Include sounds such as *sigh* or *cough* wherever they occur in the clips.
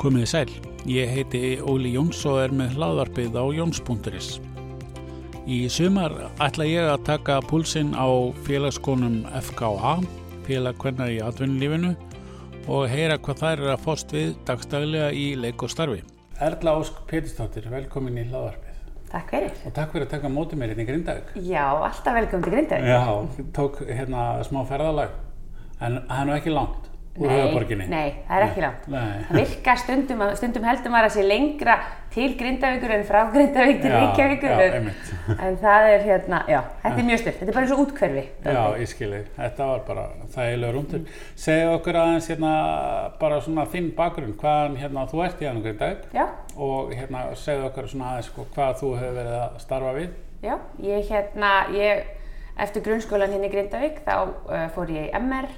Komiði sæl, ég heiti Óli Jóns og er með hlaðvarpið á Jóns.is. Í sumar ætla ég að taka púlsinn á félagskonum FKA, félagkvennar í atvinnulífinu og heyra hvað þær er að fóst við dagstaglega í leik og starfi. Erla Ósk Péturstóttir, velkomin í hlaðvarpið. Takk fyrir. Og takk fyrir að taka mótið mér hérna í Grindavík. Já, alltaf velkom til Grindavík. Já, tók hérna smá ferðalag, en það er nú ekki langt úr höfuborginni. Nei, það er ekki langt. Nei. Það virka stundum, stundum heldur maður að sé lengra til Grindavíkur en frá Grindavík til Reykjavíkur. já, en- einmitt. En það er hérna, já, þetta er mjög stutt. Þetta er bara eins og útkverfi. Já, ég skilji. Þetta var bara þægilega rúndur. Segðu okkur aðeins hérna bara svona þinn bakgrunn, hvaðan hérna þú ert í í dag Já, og hérna segðu okkur svona aðeins sko, hvað þú hefur verið að starfa við. já, ég hérna, ég, eftir grunnskólan hérna í Grindavík þá uh, fór ég í MR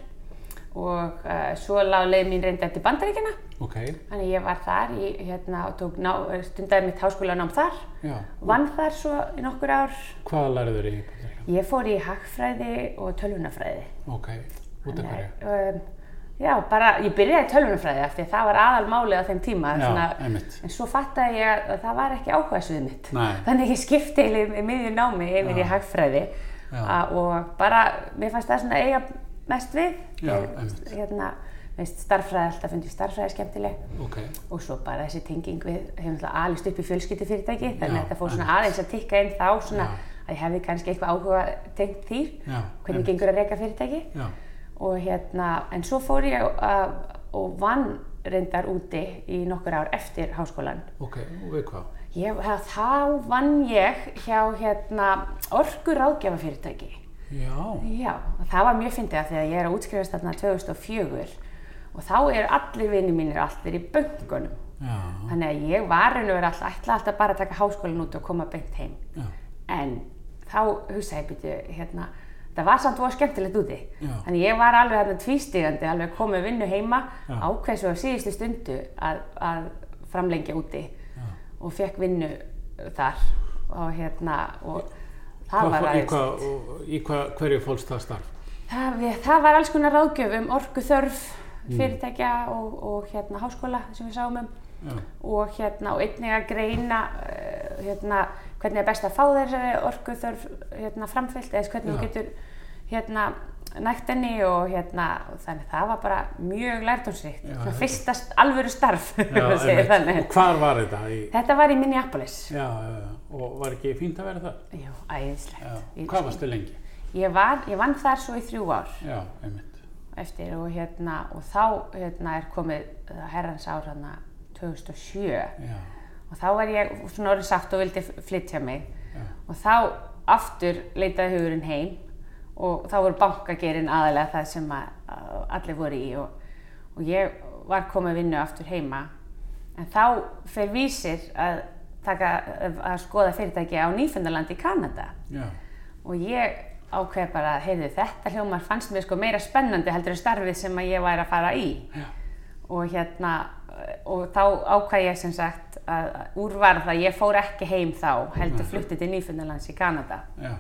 og uh, svo lág leið mín reynda eftir bandaríkjana. Ok, Þannig ég var þar, ég hérna, og tók ná, stundaði mitt háskólanám þar, já. vann þar svo í nokkur ár. Hvað lærður í Bandaríkjunum? Ég fór í hagfræði og tölvunafræði. Ok, út af hverju? Um, já, bara, ég byrjaði tölvunafræði af því að það var aðal málið á þeim tíma. Já, svona, en svo fattaði ég að, að það var ekki áhugaðsvið mitt. Nei. Þannig ég skipti í miðju námi yfir í hagfræði Já. og bara, mér fannst það svona eiga mest við. Já, einmitt. Hérna, veist, starffræði, alltaf fundi starffræði skemmtileg Ok, og svo bara þessi tenging við hefum alltaf alist upp í fjölskyldufyrirtæki þannig Já, að þetta fór svona aðeins að tikka inn þá svona Já. að ég hefði kannski eitthvað áhuga tengt Já, hvernig einmitt. gengur að reyka fyrirtæki já, og hérna, en svo fór ég að, og vann reyndar úti í nokkur ár eftir háskólan ok, og við hvað? ég, það- þá vann ég hjá hérna orku ráðgjafa fyrirtæki Já, Já, og það var mjög fyndið af því að ég er að útskrifast þarna 2004 og þá eru allir vinni mínir allir í böngunum. já, Þannig að ég var raun og verið alltaf, ætla alltaf bara að taka háskólan út og koma beint heim. já, En þá hugsaði ég byrju, hérna, það var samt voða skemmtilegt úti. Já. Þannig ég var alveg hérna tvístigandi, alveg komið vinnu heima, Já. ákveð svo á síðustu stundu að, að framlengja úti já. og fekk vinnu þar og hérna, og það var aðeins. í hvað, hverju fólst það starf? Það, við, það var alls konar ráðgjöf um orku þörf fyrirtækja og, og hérna háskóla sem við sáum um Já, og hérna og einnig að greina uh, hérna hvernig er best að fá þessari orku þörf hérna framfyllt eða hvernig þú getur hérna nægt henni og hérna þannig það var bara mjög lærtónsrikt Já, svona fyrsta st- alvöru starf já. Og hvar var þetta? Í, Þetta var í Minneapolis. já, já, já, og var ekki fínt að vera það? Jú, æðislegt. Já, hvað varstu lengi? Ég, var, ég vann þar svo í þrjú ár. Já, eftir og hérna og þá hérna er komið uh, herrans ár hérna 2007 Já, og þá var ég svona orðin sagt og vildi flytja mig já, og þá aftur leitaði hugurinn heim og þá voru bankagerinn aðalega það sem að, allir voru í og, og ég var komið vinnu aftur heima. En þá fer vísir að, taka, að skoða fyrirtæki á Nýfundalandi í Kanada. Já, og ég ákveð bara heyrðu þetta hljómar fannst mér sko meira spennandi heldur en starfið sem ég væri að fara í. Já, og hérna og þá ákvað ég sem sagt að að úrvarð að ég fór ekki heim þá heldur flutti til Nýfundalands í Kanada. Já,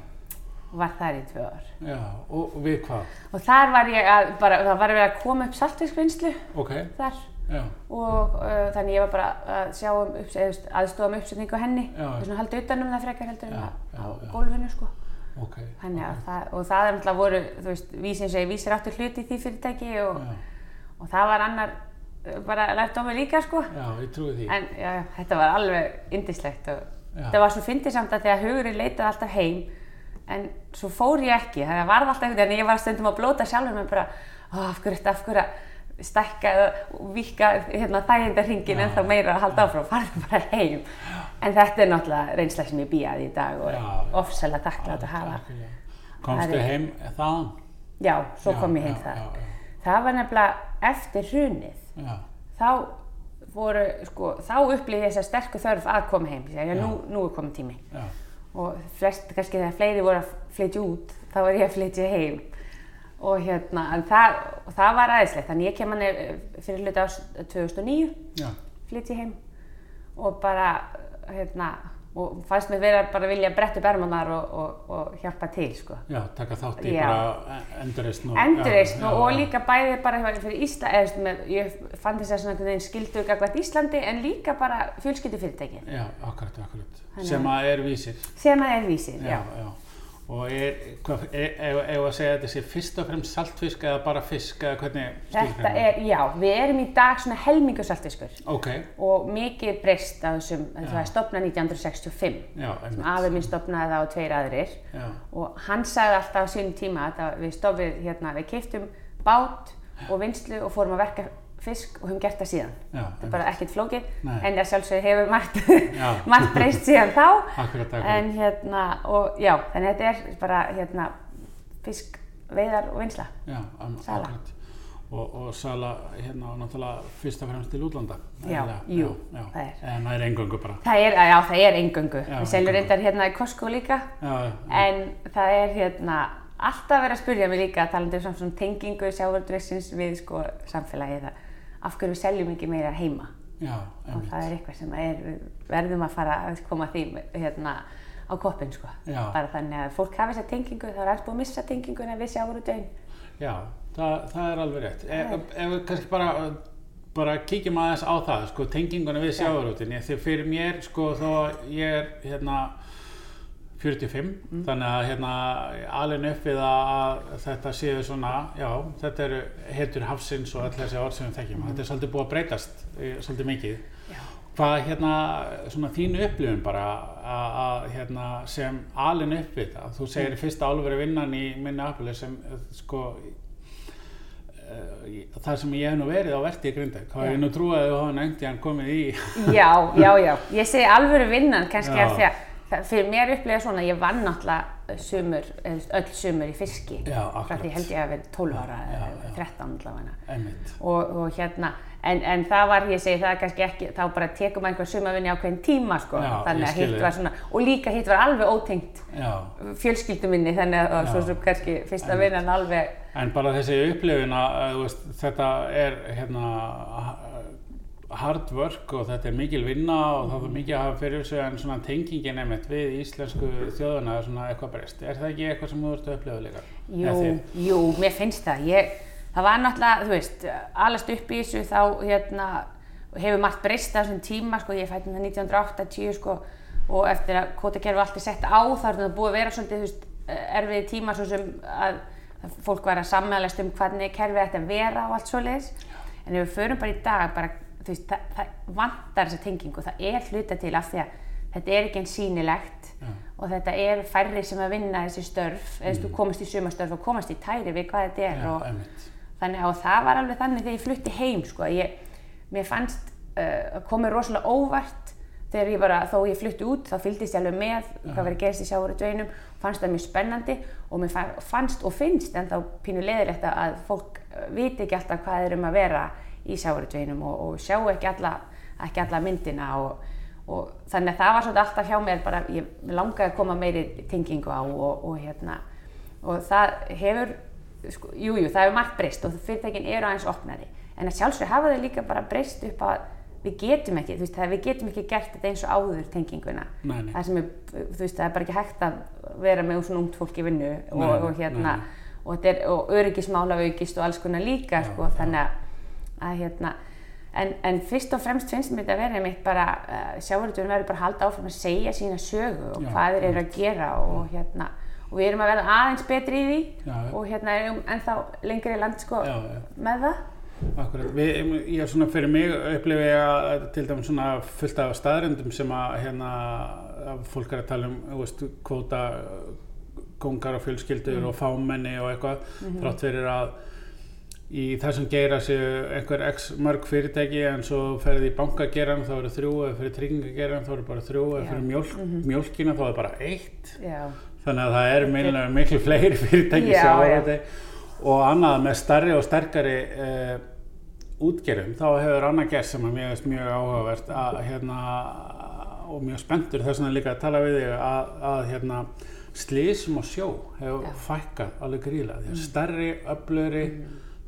var þar í tvö ár já, og við hvað? og þar var ég að bara, það var verið að koma upp saltvískvinnslu Ok, þar já, og uh, þannig ég var bara að sjá um upps, eða, þú veist, aðstofa um uppsetningu henni Já. og svona halda utan um það frekar heldur en á, gólfinu sko ok. Þannig að það, og það er náttúrulega voru, þú veist, vísir segir, vísir áttu hluti í því fyrirtæki og, og það var annar bara lært á mig líka, sko. já, ég trúi því. En já, þetta var alveg indislegt og þetta var svo fyndið samt að því að hugurinn leitaði alltaf heim en svo fór ég ekki, það varð alltaf einhvern veginn, ég var stundum að blóta sjálfur mig bara, af hverju þetta, af hverju að stækka og vika hérna, þægindarhingin Já. en þá meira að halda áfram, farðu bara heim. En þetta er náttúrulega reynsla sem ég býjaði í dag og Já. ofsalega takklátt að hafa. Komstu heim þaðan? Já, svo kom ég heim það. Það var nefnilega eftir hrunið. Þá voru, sko, þá upplýði ég þess að sterku þörf að koma heim. Ég segi, nú, nú er komið tími. Og flest, kannski þegar fleiri voru að flytja út, þá var ég að flytja heim. Og hérna, en það, það var aðeinslegt. Þannig ég kem hann fyrir hluti ás 2009, já, flytja heim. Og bara, hérna, og fannst mér vera bara að vilja bretta upp ermarnar og, og, og hjálpa til sko. Já, taka þátt í Já. bara endurreist og endurreist já, og, og líka bæði bara fyrir Ísland eða, með, ég fann þess að svona einhvern veginn skildu gagvart Íslandi en líka bara fjölskyldu fyrirtæki Já, akkurat, akkurat. Þannig Sem að er vísir. sem að er vísir, já. já. Og er, hvað, er, ef, ef að segja að þetta sé fyrst og fremst saltfisk eða bara fisk eða hvernig Þetta skilgreinir? er, já, við erum í dag svona helmingu saltfiskur. Ok, og mikið breyst á þessum, það er stopnað 1965 já, sem afi minn stopnaði það og tveir aðrir. Já, og hann sagði alltaf á sínum tíma að við stofið hérna, við keiftum bát og vinslu og fórum að verka fisk og höfum gert það síðan. já, Þetta er bara ekkert flókið en það sjálfsögur hefur margt, *laughs* margt breyst síðan þá akkurat, akkurat. en hérna, og já, þannig að þetta er bara hérna fisk, veiðar og vinsla. Já, Sala. akkurat. Og, og sala hérna og náttúrulega fyrst og fremst til útlanda. Já, eðlilega. jú, já, já. það er. En það er engöngu bara. Það er, já, það er engöngu. Við seljum reyndar hérna í Costco líka En það er hérna alltaf verið að spyrja mig líka talandi um svona tengingu sjávardragsins við sko samfélagið að af hverju við seljum ekki meira heima já, og það er eitthvað sem er, verðum að fara að koma því hérna á koppin sko Já. bara þannig að fólk hafi þessa tengingu það er alls búið að missa tenginguna við sjávardragin Já, það, það er alveg rétt. Ef, ef við kannski bara, bara kíkjum aðeins á það, sko, tenginguna við sjávarútin. Því fyrir mér, sko, þó ég er hérna 45, Mm. þannig að hérna alveg upp við að þetta séu svona, já, þetta eru heitur hafsins og öll þessi orð sem við þekkjum. Þetta er svolítið búið að breytast, eh, svolítið mikið. Já. Hvað hérna, svona þínu upplifun bara að, að hérna, sem alin upp við það, þú segir fyrsta álveri vinnan í minni afli sem eh, sko eh, þar sem ég hef nú verið á verti í hef Já. ég nú trúið að þú hafa nefnt ég hann komið í já, já, já, ég segi alvöru vinnan kannski Já. af því að það- fyrir mér upplega svona, ég vann náttúrulega sumur, eða öll sumur í fiski. Já, frá því held ég að vera 12 ára Já, eða já. 13 allavega. Og, og hérna en, en það var, ég segi það er kannski ekki þá bara tekum einhver sumavinni á hvern tíma sko, Já, svona og líka hitt var alveg ótengt fjölskyldu minni þannig að svo sem kannski fyrsta vinnan alveg en bara þessi upplifun að veist, þetta er hérna hard work og þetta er mikil vinna og það er mikið að hafa fyrir sig en svona tengingin einmitt við íslensku þjóðuna er svona eitthvað breyst. Er það ekki eitthvað sem þú ert að upplifa líka? Jú, jú, mér finnst það. Ég, það var náttúrulega, þú veist, alast upp í þessu þá hérna, hefur margt breyst á þessum tíma, sko, ég fætti það 1980, sko, og eftir að kvotakerfi allt er sett á, þá er það búið að vera svolítið, veist, erfiði tíma svo sem að, fólk var að sammælast um hvernig kerfið ætti að vera og allt svoleiðis. En ef við förum bara í dag, bara, veist, það, það vantar þessa tengingu, það er hluta til af því að þetta er ekki eins sýnilegt Já. og þetta er færri sem að vinna þessi störf eða mm. þú komast í sumastörf og komast í tæri við hvað þetta er Já, og þannig að það var alveg þannig þegar ég flutti heim sko, ég, mér fannst uh, komið rosalega óvart þegar ég bara, þó ég flutti út þá fylgdist ég alveg með hvað verið gerist í sjávarútveinum fannst það mjög spennandi og mér fa- fannst og finnst en þá pínu leiðilegt að fólk uh, viti ekki alltaf hvað er um að vera í sjávarútveinum og, og sjá ekki alla, ekki alla myndina og, og þannig að það var svolítið alltaf hjá mér bara, ég langaði að koma meiri tengingu á og, og hérna og það hefur, sko, jú, jú, það hefur margt breyst og fyrirtækin eru aðeins opnari. En að sjálfsög hafa þau líka bara breyst upp að við getum ekki, þú veist, við getum ekki gert þetta eins og áður tenginguna. Nei, nei. það sem er, þú veist, það er bara ekki hægt að vera með svona ungt fólk í vinnu og, og hérna, nei, og, og öryggismála aukist og alls konar líka, sko, þannig að, að hérna, en, en fyrst og fremst finnst mér þetta að vera einmitt bara, uh, sjávarúturinn verður bara að halda áfram að segja sína sögu og Já, hvað þeir eru að gera og hérna, og við erum að verða aðeins betri í því Já, og hérna erum ennþá lengri í land, sko, Já, með það. Akkurat, við, ég er svona fyrir mig upplifi ég að til dæmis svona fullt af staðrendum sem að hérna að fólk er að tala um, þú veist, kvóta kongar og fjölskyldur og fámenni og eitthvað, þrátt fyrir að í þessum geira séu einhver x mörg fyrirtæki en svo ferði í bankageran þá eru þrjú eða fyrir tryggingageran þá eru bara þrjú eða Já. fyrir mjólk, mjólkina þá er bara eitt. Já, þannig að það eru miklu, miklu fleiri fyrirtæki Já, sjávarúti og annað með starri og sterkari uh, útgerum þá hefur annað gert sem að mér veist mjög áhugavert að hérna og mjög spenntur þess vegna líka að tala við þig að, að hérna slísum á sjó hefur Já. fækkað alveg gríðlega því að stærri, öflugri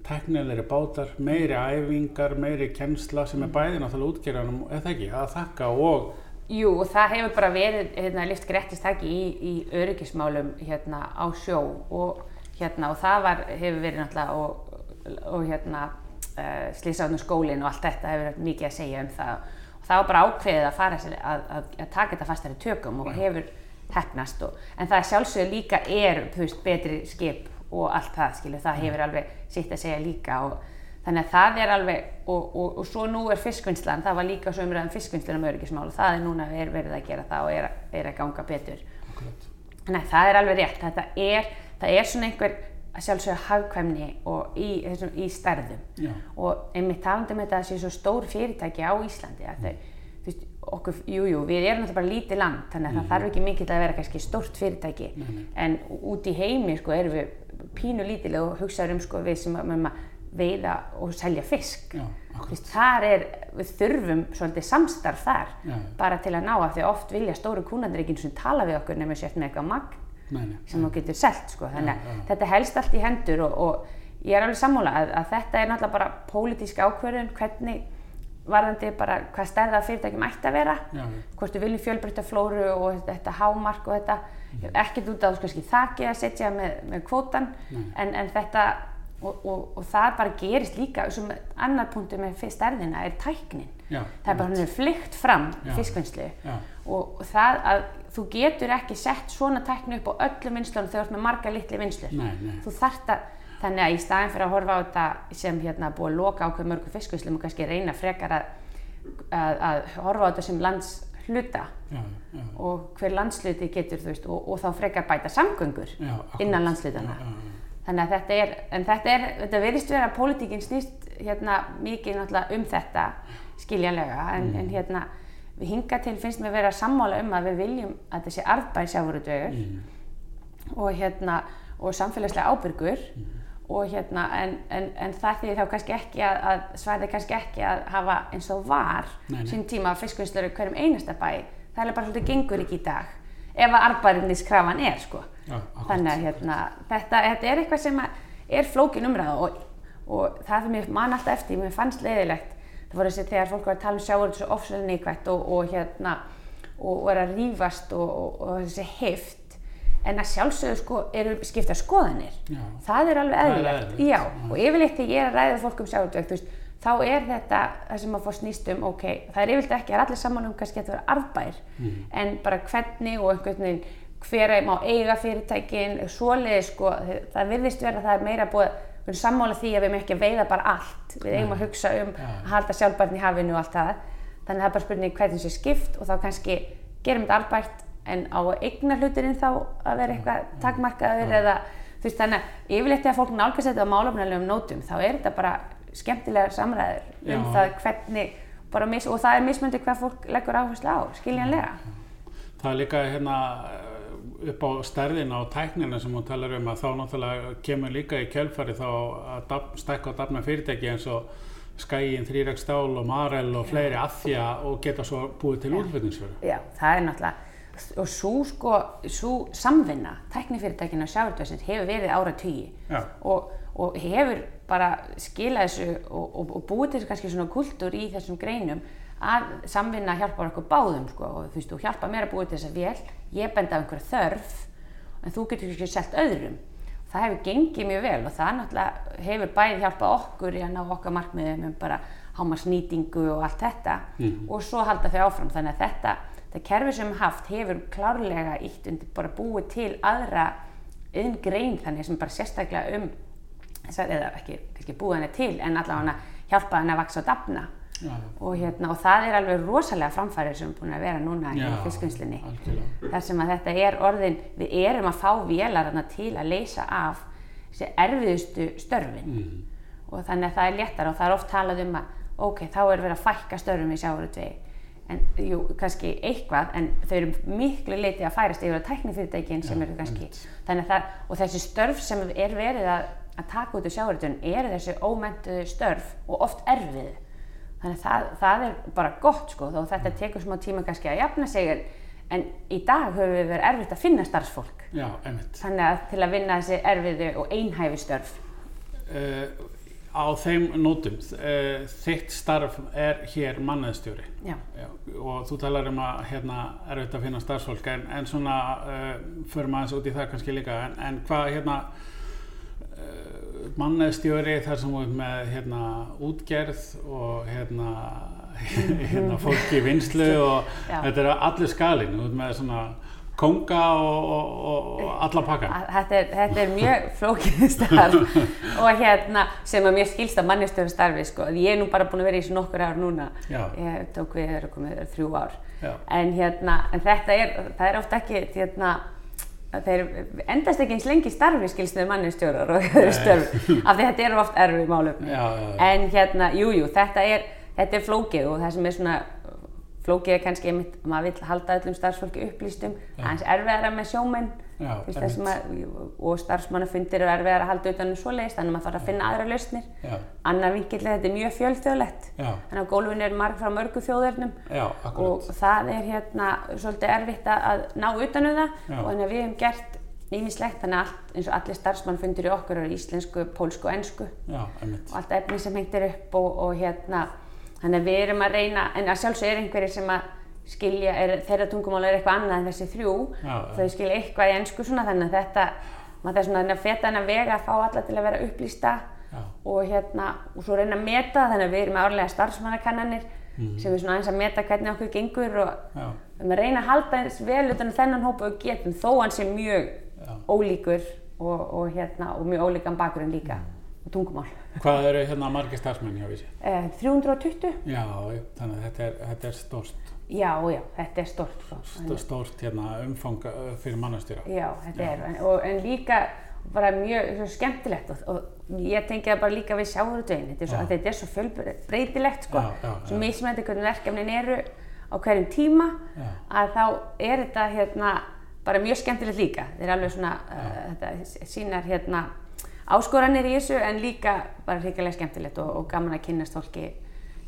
teknilegri bátar, meiri æfingar meiri kennsla sem er bæði náttúrulega útgeranum eða ekki, að þakka og Jú, og það hefur bara verið hérna, lift grettistaki í, í öryggismálum hérna, á sjó og, hérna, og það var, hefur verið náttúrulega og, og hérna, uh, slísáðnum skólinn og allt þetta hefur verið mikið að segja um það. Og það var bara ákveðið að fara sér að, að, að taka þetta fastari tökum og hefur hefnast og, en það sjálfsögur líka er veist, betri skip og allt það skilur, það hefur alveg sitt að segja líka og Þannig að það er alveg, og, og, og svo nú er fiskvinnslan, það var líka svo umræðan fiskvinnslan um öryggismál og það er núna er verið að gera það og er, er að ganga betur. Þannig að það er alveg rétt, þetta er, það er svona einhver að sjálfsögja hagkvæmni og í, þessum, í stærðum Já. og einmitt talandi með þetta að sé svo stór fyrirtæki á Íslandi að þau, þú veist, okkur, jú, jú, við erum náttúrulega bara lítið land þannig að það þarf ekki mikið að vera kannski stórt fyrirtæki en út í heimi sko erum við pínu lítileg og hugsaður um sko við sem að, að veiða og selja fisk Já, Þú veist, þar er, við þurfum svolítið samstarf þar Já. bara til að ná að því oft vilja stóru kúnandir ekki eins og tala við okkur nefnum sért með eitthvað magn Nei, nei. sem þú getur selt sko. þannig að já. þetta helst allt í hendur og, og ég er alveg sammála að, að þetta er náttúrulega bara pólitísk ákvörðun hvernig varðandi bara hvað stærða fyrirtækjum ætti að vera Já, hvort við viljum fjölbreytta flóru og þetta, hámark og þetta Mm. ekkert út á kannski þakki að setja með, með kvótan en, en þetta og, og, og það bara gerist líka sem annar punktur með stærðina er tæknin. Já, það er bara hann er flykt fram fiskvinnslu. Og og það að þú getur ekki sett svona tækni upp á öllum vinnslunum þegar þú ert með marga litli nei. þú þarft að þannig að í staðin fyrir að horfa á þetta sem hérna búið að loka ákveð mörgum fiskvinslum og kannski reyna frekar að, að, að horfa á þetta sem landshluta Já, já. og hver landsluti getur þú veist og, og þá frekar bæta samgöngur Já, innan landslutana þannig að þetta er, en þetta er, þetta verðist vera að pólitíkinn snýst hérna mikið náttúrulega um þetta skiljanlega, en, Mm. en hérna við hinga til finnst mér vera sammála um að við viljum að þessi arðbæð sjávarútvegur Mm. og hérna og samfélagslega ábyrgur Mm. Og hérna en, en, en það því þá kannski ekki að, að svarði kannski ekki að hafa eins og var Nei, nei. sín tíma fiskvinnslur hverjum einasta bæ. Það er bara svolítið gengur ekki í dag ef að arðbærinniskrafan er sko. Já, þannig að hérna, þetta, þetta er eitthvað sem að er flókin umræða og, og það er mér man alltaf eftir, mér fannst leiðilegt. Það voru þessi þegar fólk var að tala um sjáur svo ofslega neikvætt og, og hérna og var að rífast og, og, og þessi heift en að sjálfsögðu sko eru skipta skoðanir. Já. það er alveg Það eðlilegt. já, já. og yfirleitt þegar ég er að ræða við fólk um sjáurtveg veist, þá er þetta það sem að fá snýst um ok, það er yfirleitt ekki, það er allir saman um kannski að þetta vera arðbær. Mm. en bara hvernig og einhvern veginn hver er- má eiga fyrirtækin svoleiði sko, það virðist vera að það er meira búið við erum sammála því að við erum ekki að veiða bara allt. Við eigum að hugsa um að halda sjálfbærni í hafinu og allt það. Þannig að það er bara spurning hvernig sé skipt og þá kannski gerum þetta arðbært en á að eigna hluturinn þá að vera eitthvað takmarkaður eða þú veist þannig að yfirleitt þegar fólk nálgast þetta á málefnilegum nótum þá er þetta bara skemmtilegar samræður um Já. það hvernig bara mis, og það er mismöndi hvað fólk leggur áherslu á, skiljanlega. Það er líka hérna upp á stærðina og tæknina sem hún talar um að þá náttúrulega kemur líka í kjölfari þá að stækka og dafna fyrirtæki eins og Skæin, Þrýræk stál og Marel og fleiri að því að og geta svo búið til útflutningsfjöru. Já, það er náttúrulega og svo sko, svo samvinna tæknifyrirtækinu og sjáurtöðsins hefur verið ára tugi og, og hefur bara skilað þessu og, og, og búið þessu kannski svona kultúr í þessum greinum að samvinna hjálpar okkur báðum sko. Og þú veist, þú hjálpar mér að búið þessa vél ég benda á einhverja þörf en þú getur ekki selt öðrum. Það hefur gengið mjög vel og það náttúrulega hefur bæði hjálpað okkur í að ná okkar markmiðum um bara hámarsnýtingu og allt þetta og svo halda þau áfram. Þannig að þetta, þetta kerfi sem haft hefur klárlega ítt undir bara búið til aðra yðn grein þannig sem bara sérstaklega um eða ekki, ekki búið henni til en allavega hjálpa henni að vaksa og dafna. Og, hérna, og það er alveg rosalega framfærið sem er búin að vera núna í Já, fiskvinnslinni algjörlega. þar sem að þetta er orðin við erum að fá vélar til að leysa af þessi erfiðustu störfin. Mm. og þannig að það er léttar og það er oft talað um að ok, þá er verið að fækka störfum í sjávarútvegi en jú, kannski eitthvað en þau eru miklu leiti að færast yfir á tæknifyrirtækin sem Já, eru kannski þannig að það, og þessi störf sem er verið að, að taka út úr sjávarútvegin eru þessi ómentuðu störf og oft erfið þannig að það, það er bara gott sko og þetta tekur smá tíma kannski að jafna sig en, í dag höfum við verið erfitt að finna starfsfólk. Já, þannig að til að vinna þessi erfiðu og einhæfi störf. Uh, á þeim nótum, uh, þitt starf er hér manneðstjóri Já. og þú talar um að hérna er auðvitað að finna starfsfólk en, en svona uh, förum aðeins út í það kannski líka en, en hvað hérna uh, manneðstjóri þar sem við með hérna útgerð og hérna *laughs* hérna fólki vinslu og Já. þetta er allir skalinn út með svona konga og, og, og, alla pakkan Að- Þetta er, þetta er mjög *laughs* flókið starf og hérna sem að mér skilst að mannistjóra starfi sko. Ég er nú bara búin að vera í þessu nokkur ár núna. Já. Ég tók við þegar komið þrjú ár. Já. En hérna, en þetta er, það er oft ekki, hérna, þeir endast ekki eins lengi starfi skilst með mannistjórar og störf af því þetta eru oft erfið málefni. Já, já, já. En hérna, jújú, jú, þetta er, þetta er flókið og það sem er svona flókið er kannski einmitt, maður vill halda öllum starfsfólki upplýstum, aðeins erfiðara með sjómenn. Já, að, og starfsmannafundir eru erfiðar að halda utan um svoleiðis, þannig að maður þarf að finna aðra lausnir. Já. Annar vingill er þetta mjög fjölþjóðlegt, Já. þannig að gólfinu er marg frá mörgu þjóðurnum og það er hérna svolítið erfitt að- ná utan um það. Og þannig að við hefum gert nýmislegt, þannig að allt, eins og allir starfsmannfundir í okkur eru íslensku, pólsku og einmitt. og allt efni sem hengt er upp og, og hérna, þannig að við erum að reyna, en að sjálfsög er einhverjir sem að skilja, er, þeirra tungumál er eitthvað annað en þessi þrjú, já. þau skilja eitthvað í ennsku svona, þannig að þetta, maður er svona að feta hennar vega að fá alla til að vera upplýsta Já. og hérna, og svo reyna að meta, þannig að við erum með árlega starfsmannakannanir sem er svona aðeins að meta hvernig okkur gengur og við erum að reyna að halda eins vel utan um þennan hópa og getum, þó hann sé mjög Já. ólíkur og, og hérna, og mjög ólíkan bakgrunn líka, og tungumál. Hvað eru hérna margir starfsmenn hjá Vísi? Eh, 320? Já, já, þannig að þetta er, þetta er stórt, Já, já, þetta er stort. Sko. stó- stórt hérna, umfang uh, fyrir mannastýra. Já, þetta er, en, og, en líka bara mjög skemmtilegt og, og ég tengi það bara líka við sjáurútveginn, þetta er Já. þetta er svo fjölbreytilegt sko, Já, já, svo já. mismætti hvernig verkefnin eru á hverjum tíma, Já. að þá er þetta hérna bara mjög skemmtilegt líka, þeir eru alveg svona, uh, þetta sínar hérna áskoranir í þessu en líka bara hrikalega skemmtilegt og, og gaman að kynnast fólki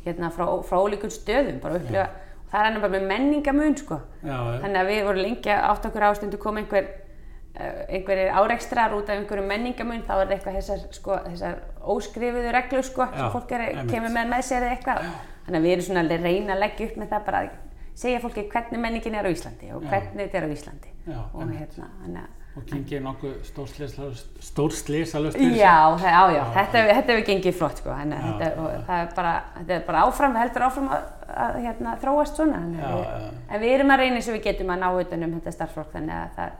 hérna frá, frá ólíkun stöðum, bara upplifa, og það er hann bara með menningamun sko, Já. Þannig að við vorum lengi átt okkur ástundu kom einhver uh, einhverjir árekstrar út af einhverjum menningamun þá er eitthvað þessar, sko, þessar óskrifuðu reglur sko, sem fólk er, kemur með með sér eða eitthvað. Þannig að við erum svona að reyna að leggja upp með það bara að segja fólki hvernig menningin er á Íslandi og hvernig þetta er á Íslandi. Já, og hérna þannig að Og kynkið nokkuð stórslisalust Já, það, já, já, þetta, hefur- þetta hefur gengið flott sko, þannig að Já, þetta, já, og já. það er bara, þetta er bara áfram, heldur áfram að, að hérna, þróast svona, Já, við, já. en við erum að reyna eins og við getum að ná utan um þetta starfsfólk þannig að það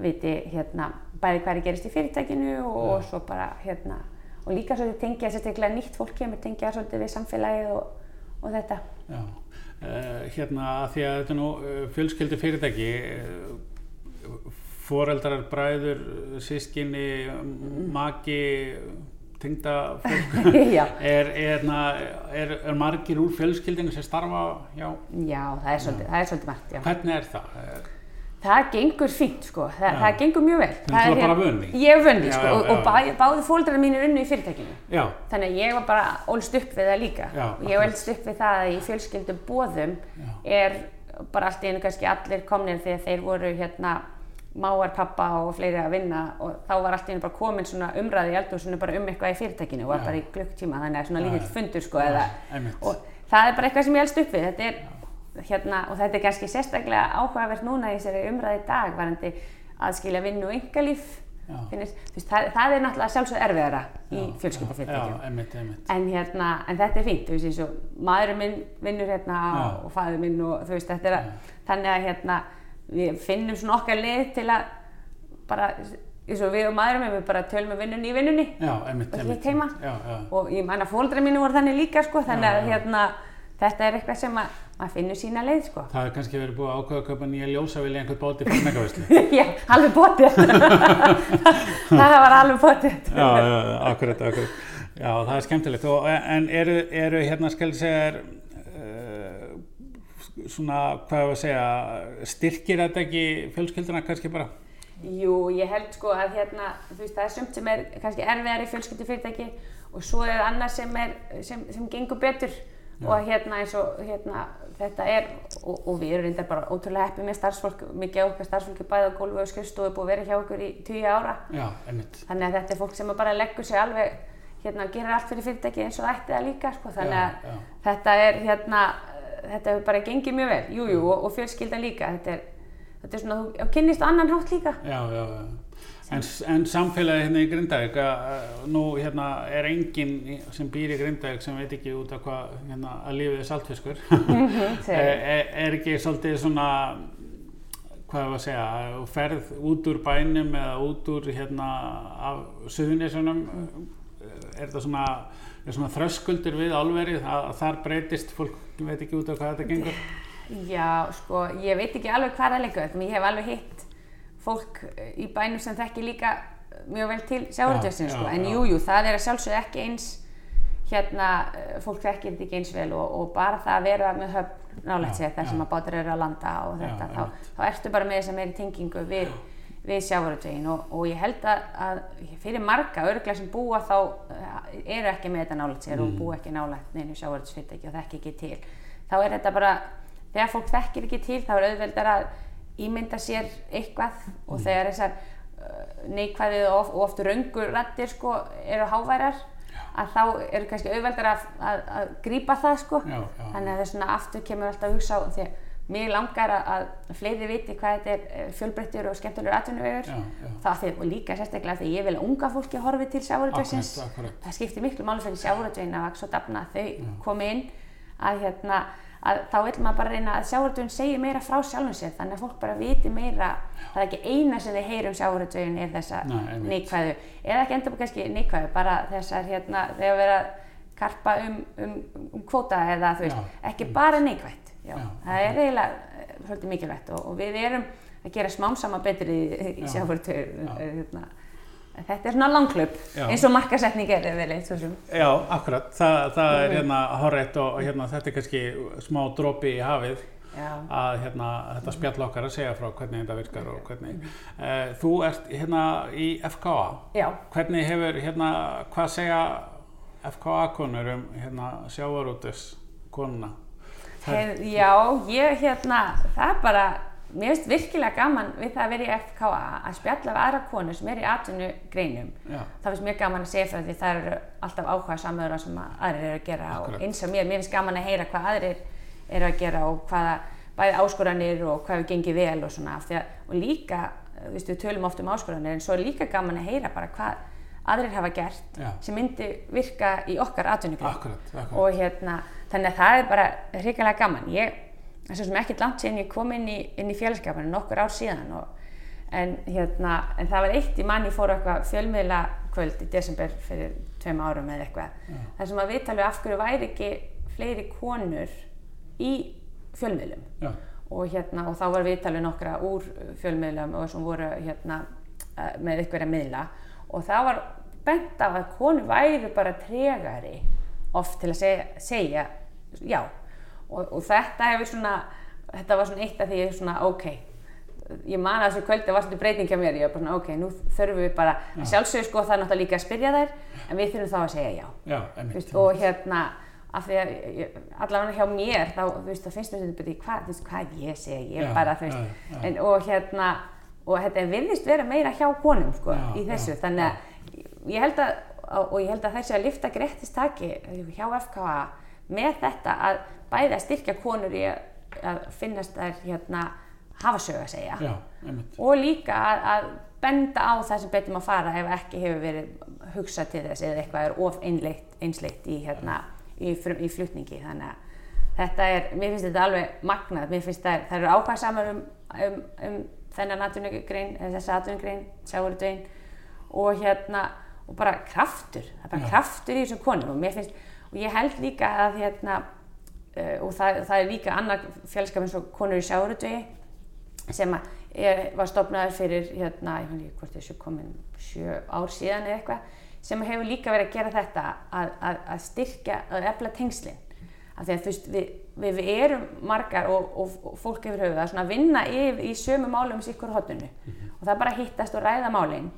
viti hérna bæði er gerist í fyrirtækinu og, og svo bara hérna, og líka svolítið tengja sérstaklega nýtt fólk kemur tengja svolítið við samfélagið og, og þetta. Já, uh, hérna því að þetta nú uh, fjölskyldi fyrirtæki, uh, foreldrar, bræður, sískinni, maki, tengda fólk, *laughs* Já. er, er, er, er margir úr fjölskyldinu sem starfa hjá, Já, það er svolítið, það er svolítið margt, já. hvernig er það? Er, Það gengur fínt sko, Þa, Já. það gengur mjög vel. Það er bara því? Ég er vön því Já, sko já, og, já. bæ, báði fólkdrarna mínir unnu í fyrirtækinu. já, Þannig að ég var bara ólst upp við það líka. Já, ég ólst upp við það að í fjölskyldu bóðum Já. er bara allt einu kannski allir komnir þegar þeir voru hérna máar pappa og fleiri að vinna og þá var allt í einu bara komin svona umræði í eldhúsinu bara um eitthvað í fyrirtækinu og var bara í klukktíma þannig að svona lítill fundur sko eða og það er bara eitthvað sem ég elst upp við. Þetta er hérna og þetta er kannski sérstaklega áhugavert núna í þessari umræði dag varandi aðskilja vinnu og yngalíf það, það er náttúrulega sjálfsög erfiðara í einmitt. en, hérna, en þetta er fínt, þú veist, maðurinn minn vinnur hérna og fæður minn og veist, er þannig að hérna, við finnum svona okkar leið til að bara, eins og við og maðurinn minn, við bara tölum um vinnunni í vinnunni Já, einmitt, Og hitt heima. Já, já. og ég man að fóldra mínu voru þannig líka, sko, þannig að hérna, þetta er eitthvað sem að maður finnur sína leið, sko. Það hefur kannski verið búið að ákveða að kaupa nýja ljósavilja einhvern báti fyrir megavislu. *laughs* Já, alveg bótið. *laughs* það var alveg bótið. já, já, akkurat, akkurat. Já, það er skemmtilegt. Og, en eru, eru hérna, segja, uh, svona, hvað hefur að segja, styrkir þetta ekki fjölskylduna kannski bara? Jú, ég held sko að hérna, þú veist, það er sumt sem er kannski erfiðar í fjölskyldufyrirtæki og svo er annað sem, er, sem, sem gengur betur og hérna eins og hérna, þetta er, og, og við erum reyndar bara ótrúlega heppið með starfsfólk, mikið af okkar starfsfólki bæði á gólfi og skrifstofu búið að vera hjá okkur í 20 ára. Já, einmitt. Þannig að þetta er fólk sem bara leggur sig alveg hérna gerir allt fyrir fyrirtæki eins og ætti það líka sko, þannig Já, að já. þetta er hérna, þetta hefur bara gengið mjög vel, jújú, jú, og, og fjölskyldan líka, þetta er, þetta er svona, þú kynnist annan hátt líka. Já, já, já. En, en samfélagi hérna í Grindavík, að, nú hérna er enginn sem býr í Grindavík sem veit ekki út af hvað hérna, að lífið er saltfiskur. *laughs* *laughs* segir. er, er ekki svolítið svona, hvað er að segja, að þú ferð út úr bænum eða út úr hérna af suðunísunum, er þetta svona, svona þröskuldur við álverið að, að þar breytist, fólk veit ekki út af hvað þetta gengur? Já, sko, ég veit ekki alveg hvað það liggur, en ég hef alveg hitt fólk í bænum sem þekki líka mjög vel til Já, sko, já, en já. jú, það er að sjálfsögðu ekki eins, hérna, eh, fólk þekkir þetta ekki eins vel og, og bara það að vera með höfn nálægt Já, sér þar já. sem að bátur eru að landa og Já, þetta, þá, einmitt. þá ertu bara með þess að meiri tengingu við, við sjávarútvegin og, og ég held að, að fyrir marga örgla sem búa þá eh, eru ekki með þetta nálægt sér Mm. og búa ekki nálægt neinu sjávarútvegsfyrirtæki og þekki ekki til þá er þetta bara, þegar fólk þekkir ekki til þá er auðveldar að ímynda sér eitthvað og Mm. þegar þessar uh, neikvæðið og, of, og oft röngur rættir sko eru háværar að þá eru kannski auðveldar að, að, að grípa það sko Já, já. þannig að það er svona aftur kemur alltaf að hugsa á því að mér langar að, fleiri viti hvað þetta er eh, fjölbreyttur og skemmtilegur atvinnuvegur. Já, já. það og líka sérstaklega því ég vil að unga fólki horfi til akkurat. það skiptir miklu máli fyrir sjávarútvegin að vaks og dafna að þau komi inn að, hérna, að þá vil maður bara reyna að sjávarútvegin segi meira frá sjálfum sér þannig að fólk bara viti meira. Það er ekki eina sem þið heyrum sjávarútvegin er þessa neikvæðu. Eða ekki enda kannski neikvæðu bara þessar hérna þegar vera að karpa um, um, um kvóta eða þú veist Já. ekki bara neikvætt já. Já. það er eiginlega eh, svolítið mikilvægt og, og við erum að gera smám saman betri í, í Já. sjávarútvegin hérna. En þetta er svona langklöp eins og markasetning er vel eitt svo sem Já, akkurat, Þa, það er hérna horrið og hérna, þetta er kannski smá dropi í hafið Já. að hérna, þetta spjall okkar að segja frá hvernig þetta virkar og hvernig uh, Þú ert hérna í FKA Já. Hvernig hefur, hérna, hvað segja FKA-konur um hérna, sjávarútus konuna? Hef, já, ég hérna, það er bara, mér finnst virkilega gaman við það að vera í FKA að spjalla við aðra konur sem er í atvinnugreinum. Já. Það finnst mjög gaman að segja frá því það eru alltaf áhuga samöður sem að aðrir eru að gera Akkurat. og eins og mér, mér finnst gaman að heyra hvað aðrir eru að gera og hvaða bæði áskoranir og hvað við gengið vel og svona af að, og líka, við tölum oft um áskoranir en svo er líka gaman að heyra bara hvað aðrir hafa gert Já. sem myndi virka í okkar akkurat. og hérna, þannig að það er bara hrikalega gaman. Ég, það er svo sem ekkert langt síðan ég kom inn í, inn í félagskapinu, nokkur ár síðan og, en, hérna, en það var eitt í mann, ég fór á eitthvað fjölmiðla kvöld í desember fyrir tveim árum eða eitthvað, þar sem að viðtalið af hverju væri ekki fleiri konur í fjölmiðlum Já, og, hérna, og þá var viðtalið nokkra úr fjölmiðlum og sem voru hérna, eh, með ykkur að miðla og það var bent af að konur væru bara tregari oft til að segja, segja já. Og, og þetta hefur svona þetta var svona eitt af því ég svona ok ég man að þessu kvöldi var svolítið breyting hjá mér. Ég var bara svona ok, nú þurfum við bara að sjálfsögðu sko það er náttúrulega líka að spyrja þær en við þurfum þá að segja já. Já, veist, og hérna af því að allavega hjá mér þá þú veist, finnst mér þetta byrja hvað, hvað ég segi, ég Já, bara þú veist, já. En, og hérna og þetta virðist vera meira hjá konum sko, Já, í þessu, já, þannig að ég held að og ég held að þessi að lifta grettistaki hjá FKA með þetta að bæði að styrkja konur í að, finnast þær hérna hafa sög að segja. Já, og líka að, að benda á það sem betur maður fara ef ekki hefur verið hugsað til þess eða eitthvað er of einleitt, einsleitt í, hérna, í, frum, í flutningi. Þannig að þetta er, mér finnst þetta alveg magnað, mér finnst það, það eru ákvæðsamar um, um, um þennan atvinnugrein, eða þessa atvinnugrein, sjáurudvegin og hérna, og bara kraftur, það er bara Já. kraftur í þessum konum og mér finnst, og ég held líka að hérna, uh, og það, það er líka annar fjölskap eins og konur í sjáurudvegi sem að er, var stopnaður fyrir hérna, ég veit ekki hvort þessu komin sjö ár síðan eða eitthvað sem hefur líka verið að gera þetta að, að, að styrkja, að efla tengslin af því að þú veist, við, við, við erum margar og, og, og fólk yfir höfuð að vinna yfir í sömu málum sikkur hóttunni og það bara hittast og ræða málin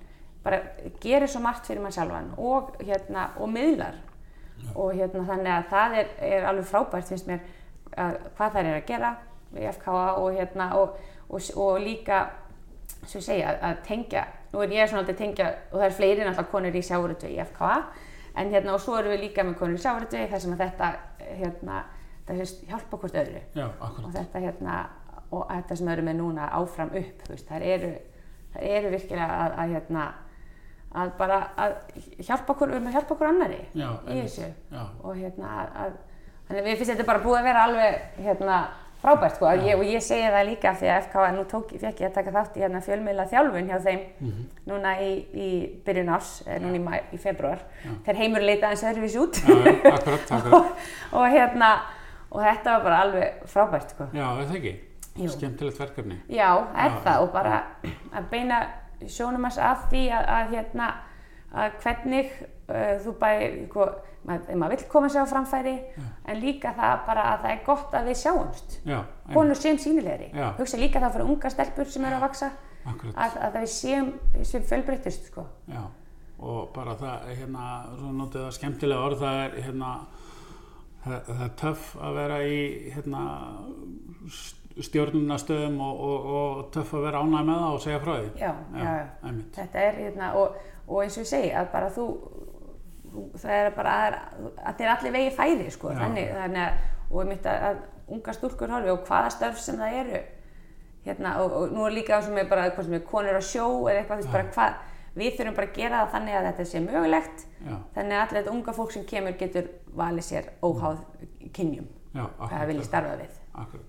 bara gerir svo margt fyrir mann sjálfan og hérna, og miðlar. Og hérna þannig að það er, er alveg frábært finnst mér að, hvað þær er að gera í FKA og hérna og, og, og líka svo segja að tengja, nú er ég svona að tengja og það er fleiri náttúrulega konur í sjáurötu í FKA en hérna og svo erum við líka með konur í sjávartvegi þar sem að þetta hérna, það hefst hjálpa hvort öðru. Já, og þetta hérna og þetta sem erum með núna áfram upp veist, það eru, eru virkilega að, að hérna að bara að hjálpa okkur, við erum að hjálpa okkur annari Já, í þessu Já, og hérna að, að þannig að við finnst þetta bara búið að vera alveg hérna frábært sko. Ég, og ég segi það líka því að FK nú tók, fekk ég að taka þátt í hérna fjölmiðla þjálfun hjá þeim Mhm. núna í, í byrjun árs, eh, núna í, mæ, í februar þegar heimur leita eins öðruvís út. *laughs* Og, og hérna og þetta var bara alveg frábært sko Já, er það ekki? Jú. Skemmtilegt verkefni. Já, er Já. það og bara að beina sjónum hans að því að, að hérna að hvernig uh, þú bæði, sko, maður, vill koma sér á framfæri en líka það bara að það er gott að við sjáumst Já, konur séum sínilegri Já. hugsa líka það fyrir unga stelpur sem eru að vaksa akkurat. að, að við séum, séum fjölbreyttust sko. Já, og bara það, hérna, svo notið það skemmtilega orð, það er, hérna, það, það er töff að vera í, hérna, stjórnunastöðum og, og, og töff að vera ánæg með það og segja frá því. já, já, já. þetta er hérna og, og eins og ég segi að bara þú, það er bara að, að þeir allir vegi færi sko, þannig, þannig að og ég myndi að, unga stúlkur horfi og hvaða störf sem það eru hérna og, nú er líka það sem er bara eitthvað sem er konur á sjó eða eitthvað þú veist bara hvað við þurfum bara að gera það þannig að þetta sé mögulegt. Já, þannig að allir þetta unga fólk sem kemur getur valið sér óháð kynjum. Já, hvað það vilji starfa við. Akkurat.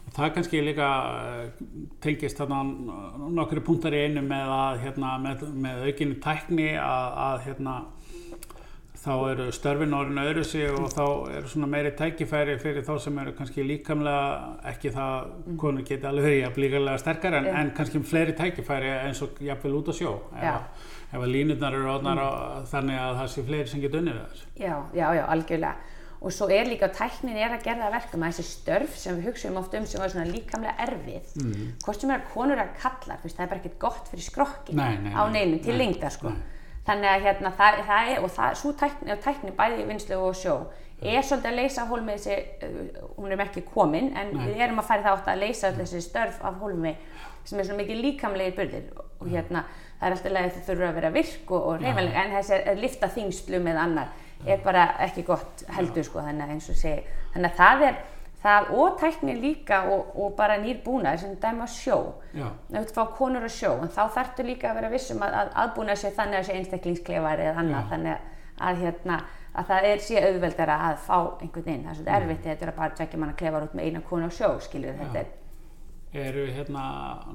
Og það kannski líka eh, tengist nokkru punktar í einu með að hérna, með, með aukinni tækni að, að hérna, þá eru störfin orðin öðru sig og þá eru svona meiri tækifæri fyrir þá sem eru kannski líkamlega ekki það konur geti alveg verið jafn líkamlega sterkar en, en kannski fleiri tækifæri eins og jafnvel út á sjó ef, að- ef að línurnar eru orðnar á- þannig að það sé fleiri sem geta unnið þess Já, já, já, algjörlega. Og svo er líka, tæknin er að gera það að verkum að þessi störf sem við hugsaum oft um sem var svona líkamlega erfið, Mhm. hvort sem er að konur að kalla, það er bara ekkert gott fyrir nei, á nei, neinu til nei, lengdar, sko. nei. Þannig að hérna, það, það er, og það, svo tækni, tækni bæði vinslu og sjó, er svolítið að leysa hólmi þessi, uh, hún er ekki komin, en Nei. við erum að fara í það átt að leysa þessi störf af hólmi sem er svona mikið líkamlegir byrðir og hérna, það er alltaf leið að þau þurfa að vera virk og, og reyfanleg, en þessi að lifta þingslu með annar er bara ekki gott heldur sko, þannig að eins og segi, þannig að það er það og tækni líka og, og bara nýr búnaður sem dæma sjó. Já, að fá konur á sjó, en þá þarftu líka að vera vissum að, að aðbúna sér þannig að sé einstaklingsklefar eða annað, Já. þannig að, að, hérna, að það er sé auðveldara að fá einhvern inn, það er svolítið erfitt þetta er að bara tvekja manna klefar út með eina konu á sjó, skilur þetta er, eru hérna,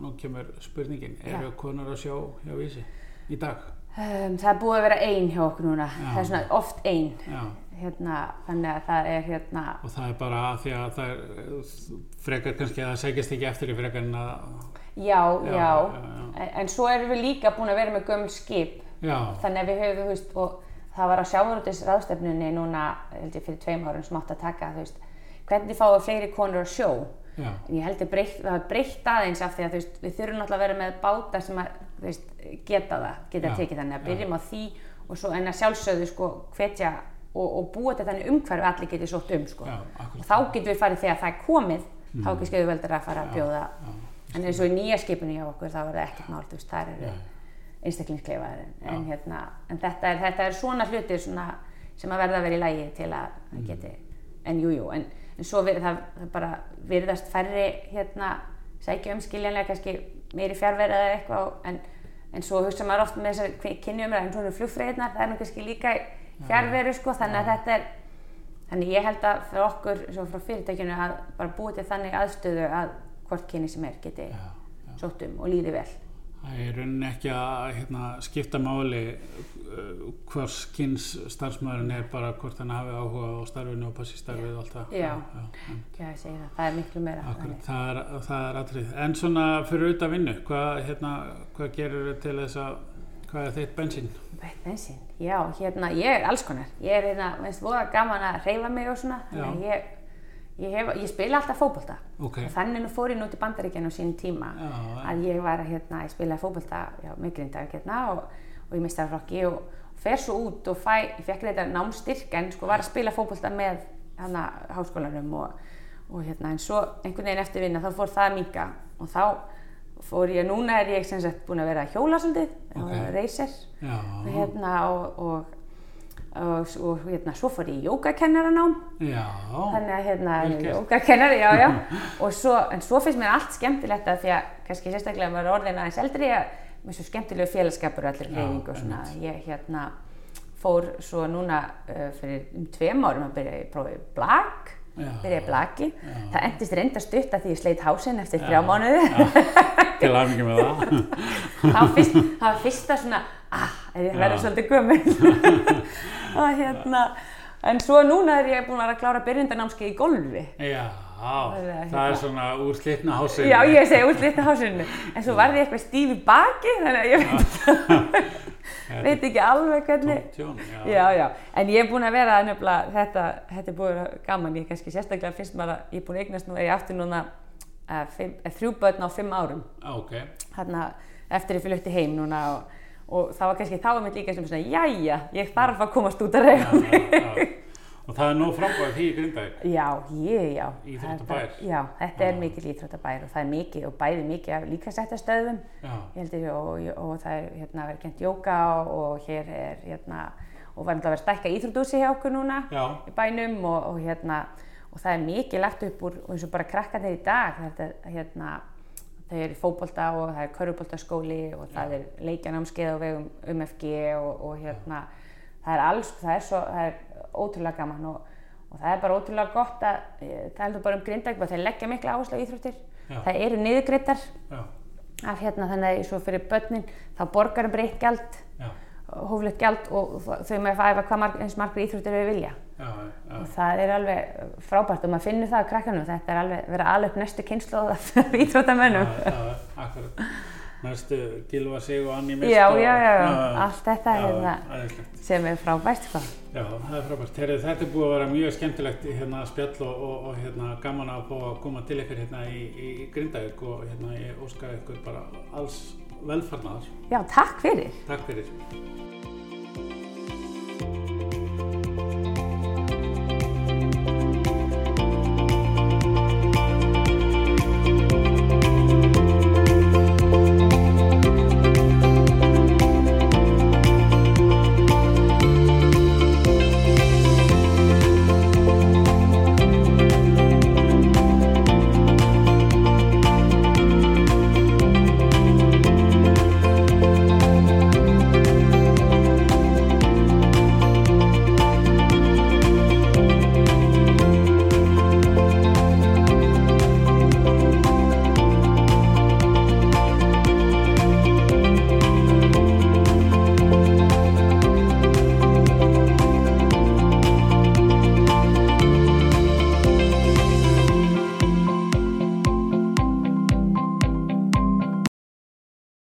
nú kemur spurningin, eru konur að sjó hjá vísi í dag? um, það er búið að vera ein hjá okkur núna, það er svona oft ein, Já, hérna, þannig að það er hérna, og það er bara að því að það er frekar kannski að það segjast ekki eftir í frekar en að, já, Já, já, já. En, svo erum við líka búin að vera með gömul skip, já, þannig að við höfum, þú veist, og það var á sjávarútis ráðstefnunni núna, held ég fyrir tveim árum sem átt að taka, þú veist, hvernig fáum við fleiri konur á sjó? já, En ég held að breytt, það var breytt aðeins af því að þú veist, við þurfum náttúrulega að vera með báta sem að, þú veist, geta það, geta tekið þannig að byrjum á því og svo en að sjálfsögðu sko hvetja og, og búa til þannig umhverfi allir getið sótt um sko. já, og þá getum við farið þegar það er komið, þá er kannski auðveldur að fara að bjóða, já, en eins og í nýja skipinu hjá okkur þá er það ekkert mál, þú veist, þar eru Já. einstaklingskleifaðir en, hérna, en þetta, er, þetta er svona hlutir svona, sem að verða að vera í lægi til að Mm. það geti, en jújú, jú, en, en svo við, það, það bara virðast færri hérna, sækja um skiljanlega kannski meiri fjárverið eða eitthvað en, en svo hugsa maður oft með þessar kynjumræð en svona flugfreyðnar, það er nú kannski líka fjárveru sko, þannig að þetta er þannig ég held að fyrir okkur frá fyrirtækjunu að bara búið til þannig aðstöðu að hvort kyni sem er geti Já, já. sótt um og líði vel Það er rauninni ekki að hérna, skipta máli uh, hvers kynns starfsmæðurinn er bara hvort hann hafi áhuga á starfinu og passi starfið og allt það. Já. já, ég segi það, það er miklu meira Akkurat, það er, það er atrið. En svona fyrir auðvitað vinnu, hvað, hérna, hvað gerir þau til þess að, hvað er þitt bensín? Bætt bensín, já, hérna, ég er alls konar. Ég er hérna, veist, voða gaman að reyfa mig og svona, þannig að ég, ég, hef, ég spila alltaf fótbolta. Ok. Og þannig nú fór ég nú til bandaríkjan á sínum tíma Já, að ég var hérna, ég spilaði fótbolta já, með Grindavík hérna og, og ég mistaði flokki og fer svo út og fæ, ég fekk þetta námstyrk en sko var að spila fótbolta með hana háskólanum og, og hérna en svo einhvern veginn eftir vinna þá fór það að minka og þá fór ég, núna er ég sem sagt búin að vera að hjóla svolítið, Ok. okay. reyser Já, og hérna og, og og, og hérna, svo fór ég í jógakennaranám. Þannig að hérna, jógakennari, já, já. *laughs* Og svo, en svo finnst mér allt skemmtilegt að því að kannski sérstaklega maður er orðin aðeins eldri að mér svo skemmtilegu félagskapur og allir Já, hreyfing og svona. ég hérna fór svo núna uh, fyrir um tveim árum að byrja í prófið blag Já. byrja í blaki. Það endist reynda stutt að því ég sleit hásinn eftir þrjá mánuði. Til aðmyggjum með það. *laughs* það var, fyrst, það var fyrsta svona ah, er ég verið Já. svolítið gömul? *laughs* Og hérna en svo núna er ég búin að vera að klára byrjundanámskeið í golfi. Já, er það hérna- er svona úr slitna hásinu. já ég segi út litna hásinu. En svo varði ég eitthvað stíf í baki þannig að ég veit, *laughs* veit ekki alveg hvernig Tjón, já. já já. En ég er búin að vera nefnilega þetta, þetta er búin að gaman. Ég kannski sérstaklega finnst maður að ég er búin að eignast nú ég aftur núna uh, fimm, uh, þrjú börn á fimm árum. Ok, þarna eftir ég flutti heim núna og, og það var kannski þá er mér líka sem svona, jæja, ég þarf að komast út að já, já. Og það er nóg frábæð því í Grindavík. Já, ég, já. Íþróttabær. Þetta- Já, þetta er mikil íþróttabær og það er mikið og bæði mikið af líkasættastöðum Já, ég heldur og, og það er hérna verið kent jóka og, og hér er hérna og verið að stækka íþrótúsi hjá okkur núna já, í bænum og, og hérna og það er mikið lagt upp úr og eins og bara krakkarnir í dag þetta er hérna þau eru í fótbolta og það er körfuboltaskóli og það er leikjanámskeið á vegum UMFG og, og hérna það er alls, það er svo, það er ótrúlega gaman og, og það er bara ótrúlega gott að, eh, það heldur bara um Grindavík þeir leggja mikla áherslu á íþróttir. Já. það eru niðurgreitar já, af hérna þannig að svo fyrir börnin þá borgar um breytt gjald já, hóflegt gjald og þau með að æfa hvað marg, eins margur íþróttir við vilja. Já, já. og það er alveg frábært og maður finnur það á krakkanum þetta er alveg verið að ala upp næstu kynslu af *laughs* íþróttamönnum Næstu Gilva sig og Anni Mist. Já, og- já, já, já, allt þetta já, hérna. æðislegt. sem er frábært sko. Já, það er frábært. Heyrðu, þetta er búið að vera mjög skemmtilegt hérna, spjall og, og, og hérna, gaman að fá að koma til ykkur hérna í, í Grindavík og hérna, ég óska ykkur bara alls velfarnar. Já, takk fyrir. Takk fyrir.